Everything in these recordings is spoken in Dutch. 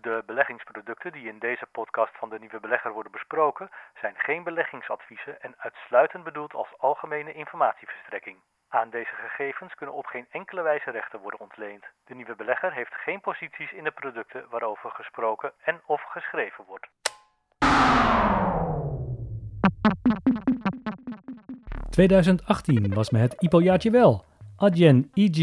De beleggingsproducten die in deze podcast van de Nieuwe Belegger worden besproken, zijn geen beleggingsadviezen en uitsluitend bedoeld als algemene informatieverstrekking. Aan deze gegevens kunnen op geen enkele wijze rechten worden ontleend. De Nieuwe Belegger heeft geen posities in de producten waarover gesproken en of geschreven wordt. ...2018 was me het IPO-jaartje wel. Adyen, EG,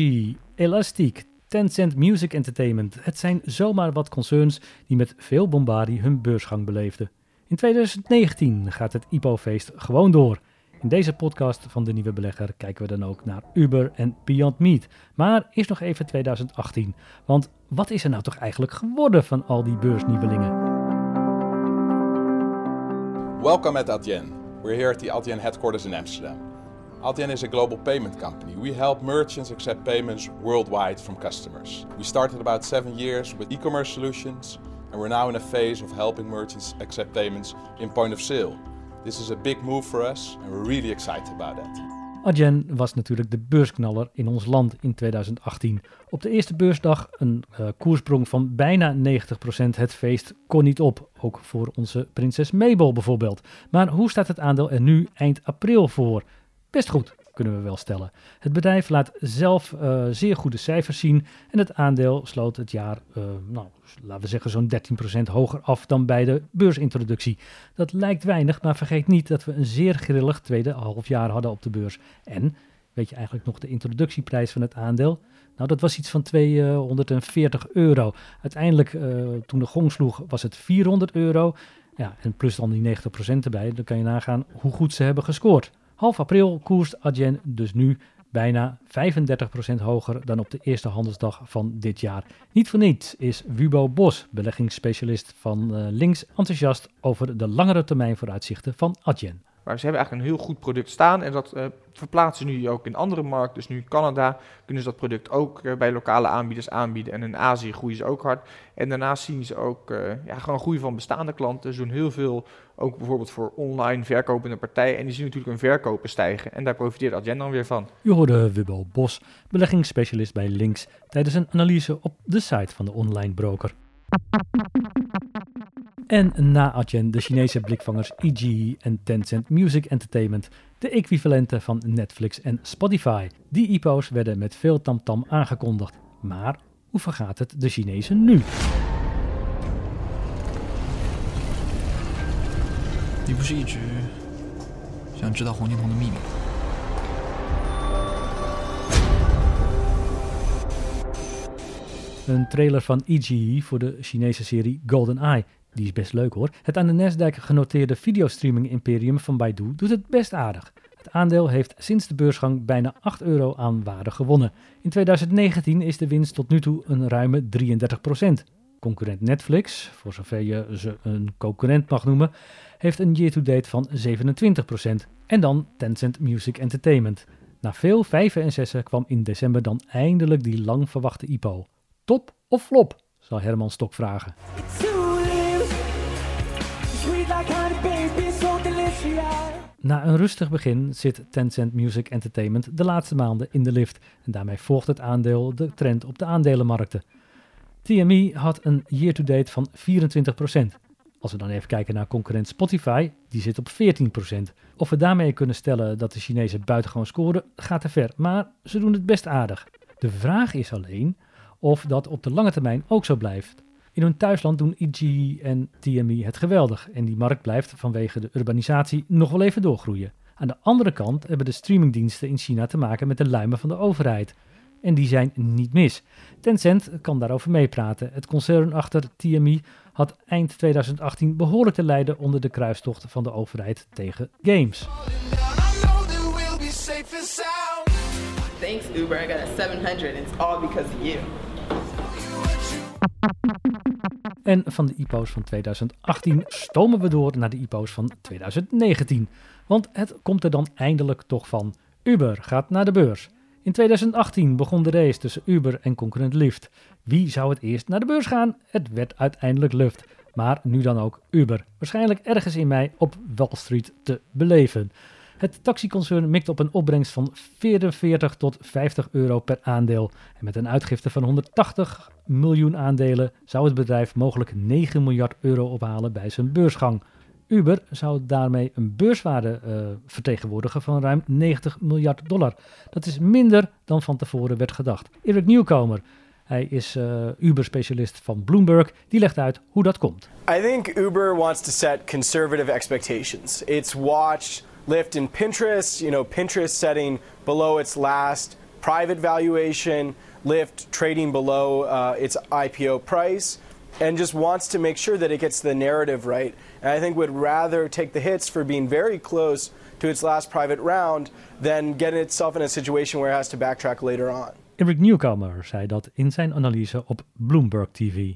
Elastic, Tencent Music Entertainment. Het zijn zomaar wat concerns die met veel bombardie hun beursgang beleefden. In 2019 gaat het IPO-feest gewoon door. In deze podcast van de Nieuwe Belegger kijken we dan ook naar Uber en Beyond Meat. Maar eerst nog even 2018. Want wat is er nou toch eigenlijk geworden van al die beursnieuwelingen? Welcome at Adyen. We're here at the Adyen headquarters in Amsterdam. Adyen is a global payment company. We help merchants accept payments worldwide from customers. We started about seven years with e-commerce solutions, and we're now in a phase of helping merchants accept payments in point of sale. This is a big move for us, and we're really excited about that. Adyen was natuurlijk de beursknaller in ons land in 2018. Op de eerste beursdag een uh, koersprong van bijna 90%. Het feest kon niet op, ook voor onze prinses Mabel bijvoorbeeld. Maar hoe staat het aandeel er nu eind april voor? Best goed, kunnen we wel stellen. Het bedrijf laat zelf uh, zeer goede cijfers zien en het aandeel sloot het jaar, uh, nou, laten we zeggen, zo'n 13% hoger af dan bij de beursintroductie. Dat lijkt weinig, maar vergeet niet dat we een zeer grillig tweede halfjaar hadden op de beurs. En, weet je eigenlijk nog de introductieprijs van het aandeel? Nou, dat was iets van 240 euro. Uiteindelijk, uh, toen de gong sloeg, was het 400 euro. Ja, en plus dan die 90% erbij, dan kan je nagaan hoe goed ze hebben gescoord. Half april koerst Adyen dus nu bijna 35% hoger dan op de eerste handelsdag van dit jaar. Niet voor niets is Wubo Bos, beleggingsspecialist van uh, Links, enthousiast over de langere termijn vooruitzichten van Adyen. Maar ze hebben eigenlijk een heel goed product staan en dat uh, verplaatsen nu ook in andere markten. Dus nu in Canada kunnen ze dat product ook uh, bij lokale aanbieders aanbieden. En in Azië groeien ze ook hard. En daarnaast zien ze ook uh, ja, gewoon groei van bestaande klanten. Ze doen heel veel, ook bijvoorbeeld voor online verkopende partijen. En die zien natuurlijk hun verkopen stijgen. En daar profiteert Adyen weer van. U hoorde Wubbo Bos, beleggingsspecialist bij Links, tijdens een analyse op de site van de online broker. En na Adyen de Chinese blikvangers EGE en Tencent Music Entertainment, de equivalenten van Netflix en Spotify. Die IPO's werden met veel tamtam aangekondigd. Maar hoe vergaat het de Chinezen nu? Een trailer van EGE voor de Chinese serie Golden Eye. Die is best leuk hoor. Het aan de Nasdaq genoteerde videostreaming imperium van Baidu doet het best aardig. Het aandeel heeft sinds de beursgang bijna 8 euro aan waarde gewonnen. In 2019 is de winst tot nu toe een ruime 33%. Concurrent Netflix, voor zover je ze een concurrent mag noemen, heeft een year-to-date van 27%. En dan Tencent Music Entertainment. Na veel vijven en zessen kwam in december dan eindelijk die lang verwachte IPO. Top of flop? zal Herman Stok vragen. Na een rustig begin zit Tencent Music Entertainment de laatste maanden in de lift en daarmee volgt het aandeel de trend op de aandelenmarkten. TME had een year-to-date van 24%. Als we dan even kijken naar concurrent Spotify, die zit op 14%. Of we daarmee kunnen stellen dat de Chinezen buitengewoon scoren, gaat te ver, maar ze doen het best aardig. De vraag is alleen of dat op de lange termijn ook zo blijft. In hun thuisland doen EG en TME het geweldig en die markt blijft vanwege de urbanisatie nog wel even doorgroeien. Aan de andere kant hebben de streamingdiensten in China te maken met de luimen van de overheid. En die zijn niet mis. Tencent kan daarover meepraten. Het concern achter TME had eind 2018 behoorlijk te lijden onder de kruistocht van de overheid tegen games. Thanks Uber, I got a 700 it's all because of you. En van de IPO's van 2018 stomen we door naar de IPO's van 2019. Want het komt er dan eindelijk toch van. Uber gaat naar de beurs. In 2018 begon de race tussen Uber en concurrent Lyft. Wie zou het eerst naar de beurs gaan? Het werd uiteindelijk Lyft. Maar nu dan ook Uber. Waarschijnlijk ergens in mei op Wall Street te beleven. Het taxiconcern mikt op een opbrengst van 44 tot 50 euro per aandeel. En met een uitgifte van 180 miljoen aandelen zou het bedrijf mogelijk 9 miljard euro ophalen bij zijn beursgang. Uber zou daarmee een beurswaarde uh, vertegenwoordigen van ruim 90 miljard dollar. Dat is minder dan van tevoren werd gedacht. Erik Nieuwkomer, hij is uh, Uber-specialist van Bloomberg. Die legt uit hoe dat komt. I think Uber wants to set conservative expectations. It's watched Lyft and Pinterest, you know, Pinterest setting below its last private valuation, Lyft trading below uh, its IPO price, and just wants to make sure that it gets the narrative right. And I think would rather take the hits for being very close to its last private round than get itself in a situation where it has to backtrack later on. Eric Newcomer zei dat in zijn analyse op Bloomberg TV.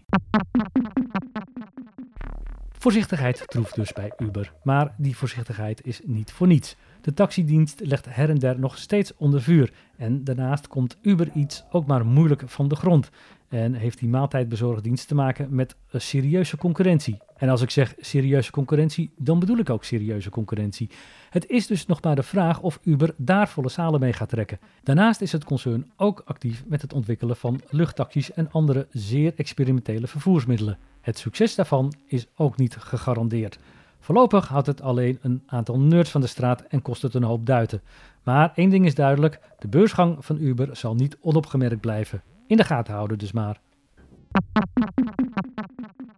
Voorzichtigheid troeft dus bij Uber, maar die voorzichtigheid is niet voor niets. De taxidienst legt her en der nog steeds onder vuur en daarnaast komt Uber iets ook maar moeilijk van de grond en heeft die maaltijdbezorgdienst te maken met serieuze concurrentie. En als ik zeg serieuze concurrentie, dan bedoel ik ook serieuze concurrentie. Het is dus nog maar de vraag of Uber daar volle zalen mee gaat trekken. Daarnaast is het concern ook actief met het ontwikkelen van luchttaxis en andere zeer experimentele vervoersmiddelen. Het succes daarvan is ook niet gegarandeerd. Voorlopig houdt het alleen een aantal nerds van de straat en kost het een hoop duiten. Maar één ding is duidelijk: de beursgang van Uber zal niet onopgemerkt blijven. In de gaten houden dus maar.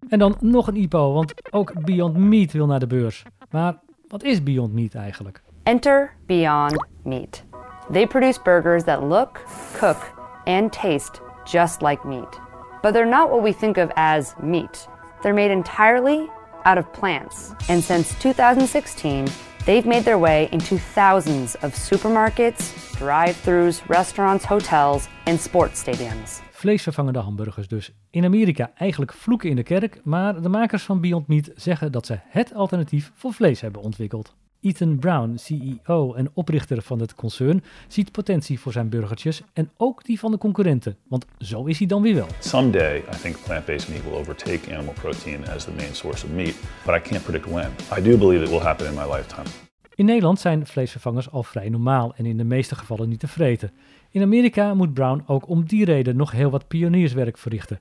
En dan nog een IPO, want ook Beyond Meat wil naar de beurs. Maar wat is Beyond Meat eigenlijk? Enter Beyond Meat. They produce burgers that look, cook and taste just like meat. But they're not what we think of as meat. They're made entirely out of plants. And since 2016, they've made their way into thousands of supermarkets, drive-thrus, restaurants, hotels en sportstadiums. Vleesvervangende hamburgers dus. In Amerika eigenlijk vloeken in de kerk, maar de makers van Beyond Meat zeggen dat ze het alternatief voor vlees hebben ontwikkeld. Ethan Brown, CEO en oprichter van het concern, ziet potentie voor zijn burgertjes en ook die van de concurrenten, want zo is hij dan weer wel. Someday I think plant-based meat will overtake animal protein as the main source of meat, but I can't predict when. I do believe it will happen in my lifetime. In Nederland zijn vleesvervangers al vrij normaal en in de meeste gevallen niet te vreten. In Amerika moet Brown ook om die reden nog heel wat pionierswerk verrichten.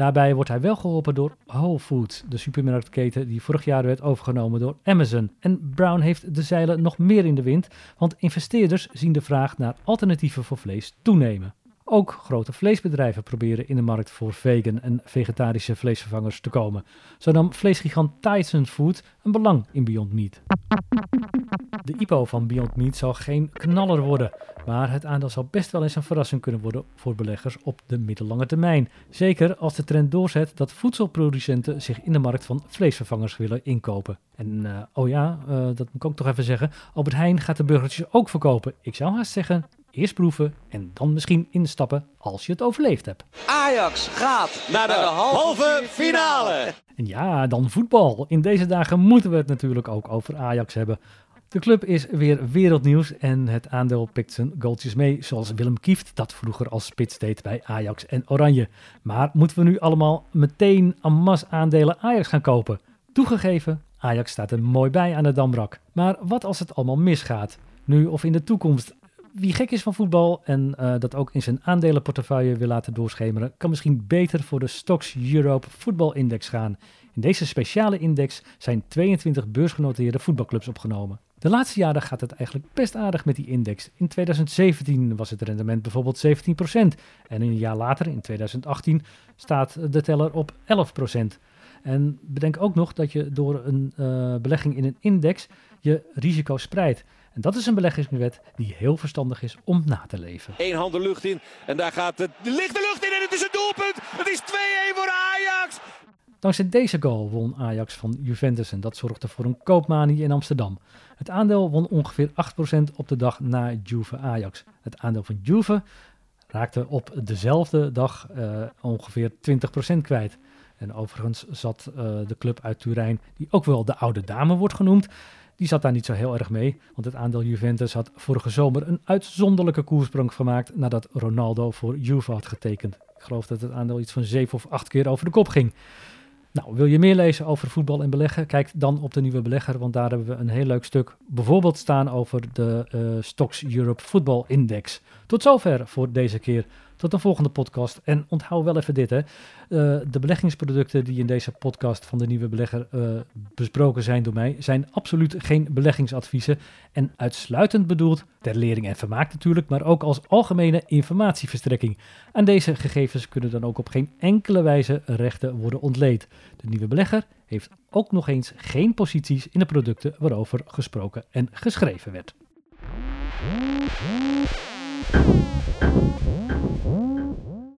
Daarbij wordt hij wel geholpen door Whole Foods, de supermarktketen die vorig jaar werd overgenomen door Amazon. En Brown heeft de zeilen nog meer in de wind, want investeerders zien de vraag naar alternatieven voor vlees toenemen. Ook grote vleesbedrijven proberen in de markt voor vegan en vegetarische vleesvervangers te komen. Zo nam vleesgigant Tyson Food een belang in Beyond Meat. De IPO van Beyond Meat zal geen knaller worden, maar het aandeel zal best wel eens een verrassing kunnen worden voor beleggers op de middellange termijn. Zeker als de trend doorzet dat voedselproducenten zich in de markt van vleesvervangers willen inkopen. En uh, oh ja, uh, dat moet ik ook toch even zeggen, Albert Heijn gaat de burgertjes ook verkopen. Ik zou haast zeggen, Eerst proeven en dan misschien instappen als je het overleefd hebt. Ajax gaat naar de, halve, finale. En ja, dan voetbal. In deze dagen moeten we het natuurlijk ook over Ajax hebben. De club is weer wereldnieuws en het aandeel pikt zijn goaltjes mee, zoals Willem Kieft dat vroeger als spits deed bij Ajax en Oranje. Maar moeten we nu allemaal meteen en masse aandelen Ajax gaan kopen? Toegegeven, Ajax staat er mooi bij aan de Dambrak. Maar wat als het allemaal misgaat? Nu of in de toekomst? Wie gek is van voetbal en uh, dat ook in zijn aandelenportefeuille wil laten doorschemeren, kan misschien beter voor de Stocks Europe Voetbalindex gaan. In deze speciale index zijn 22 beursgenoteerde voetbalclubs opgenomen. De laatste jaren gaat het eigenlijk best aardig met die index. In 2017 was het rendement bijvoorbeeld 17% en een jaar later, in 2018, staat de teller op 11%. En bedenk ook nog dat je door een uh, belegging in een index je risico spreidt. En dat is een beleggingswet die heel verstandig is om na te leven. Eén hand de lucht in en daar gaat het, ligt de lucht in en het is een doelpunt. Het is 2-1 voor Ajax. Dankzij deze goal won Ajax van Juventus en dat zorgde voor een koopmanie in Amsterdam. Het aandeel won ongeveer 8% op de dag na Juve Ajax. Het aandeel van Juve raakte op dezelfde dag uh, ongeveer 20% kwijt. En overigens zat uh, de club uit Turijn, die ook wel de oude dame wordt genoemd, die zat daar niet zo heel erg mee, want het aandeel Juventus had vorige zomer een uitzonderlijke koersprong gemaakt nadat Ronaldo voor Juve had getekend. Ik geloof dat het aandeel iets van 7 of 8 keer over de kop ging. Nou, wil je meer lezen over voetbal en beleggen? Kijk dan op de Nieuwe Belegger, want daar hebben we een heel leuk stuk bijvoorbeeld staan over de uh, Stocks Europe Football Index. Tot zover voor deze keer. Tot een volgende podcast. En onthoud wel even dit: hè. Uh, de beleggingsproducten die in deze podcast van de nieuwe belegger uh, besproken zijn door mij, zijn absoluut geen beleggingsadviezen. En uitsluitend bedoeld ter lering en vermaak natuurlijk, maar ook als algemene informatieverstrekking. Aan deze gegevens kunnen dan ook op geen enkele wijze rechten worden ontleed. De nieuwe belegger heeft ook nog eens geen posities in de producten waarover gesproken en geschreven werd.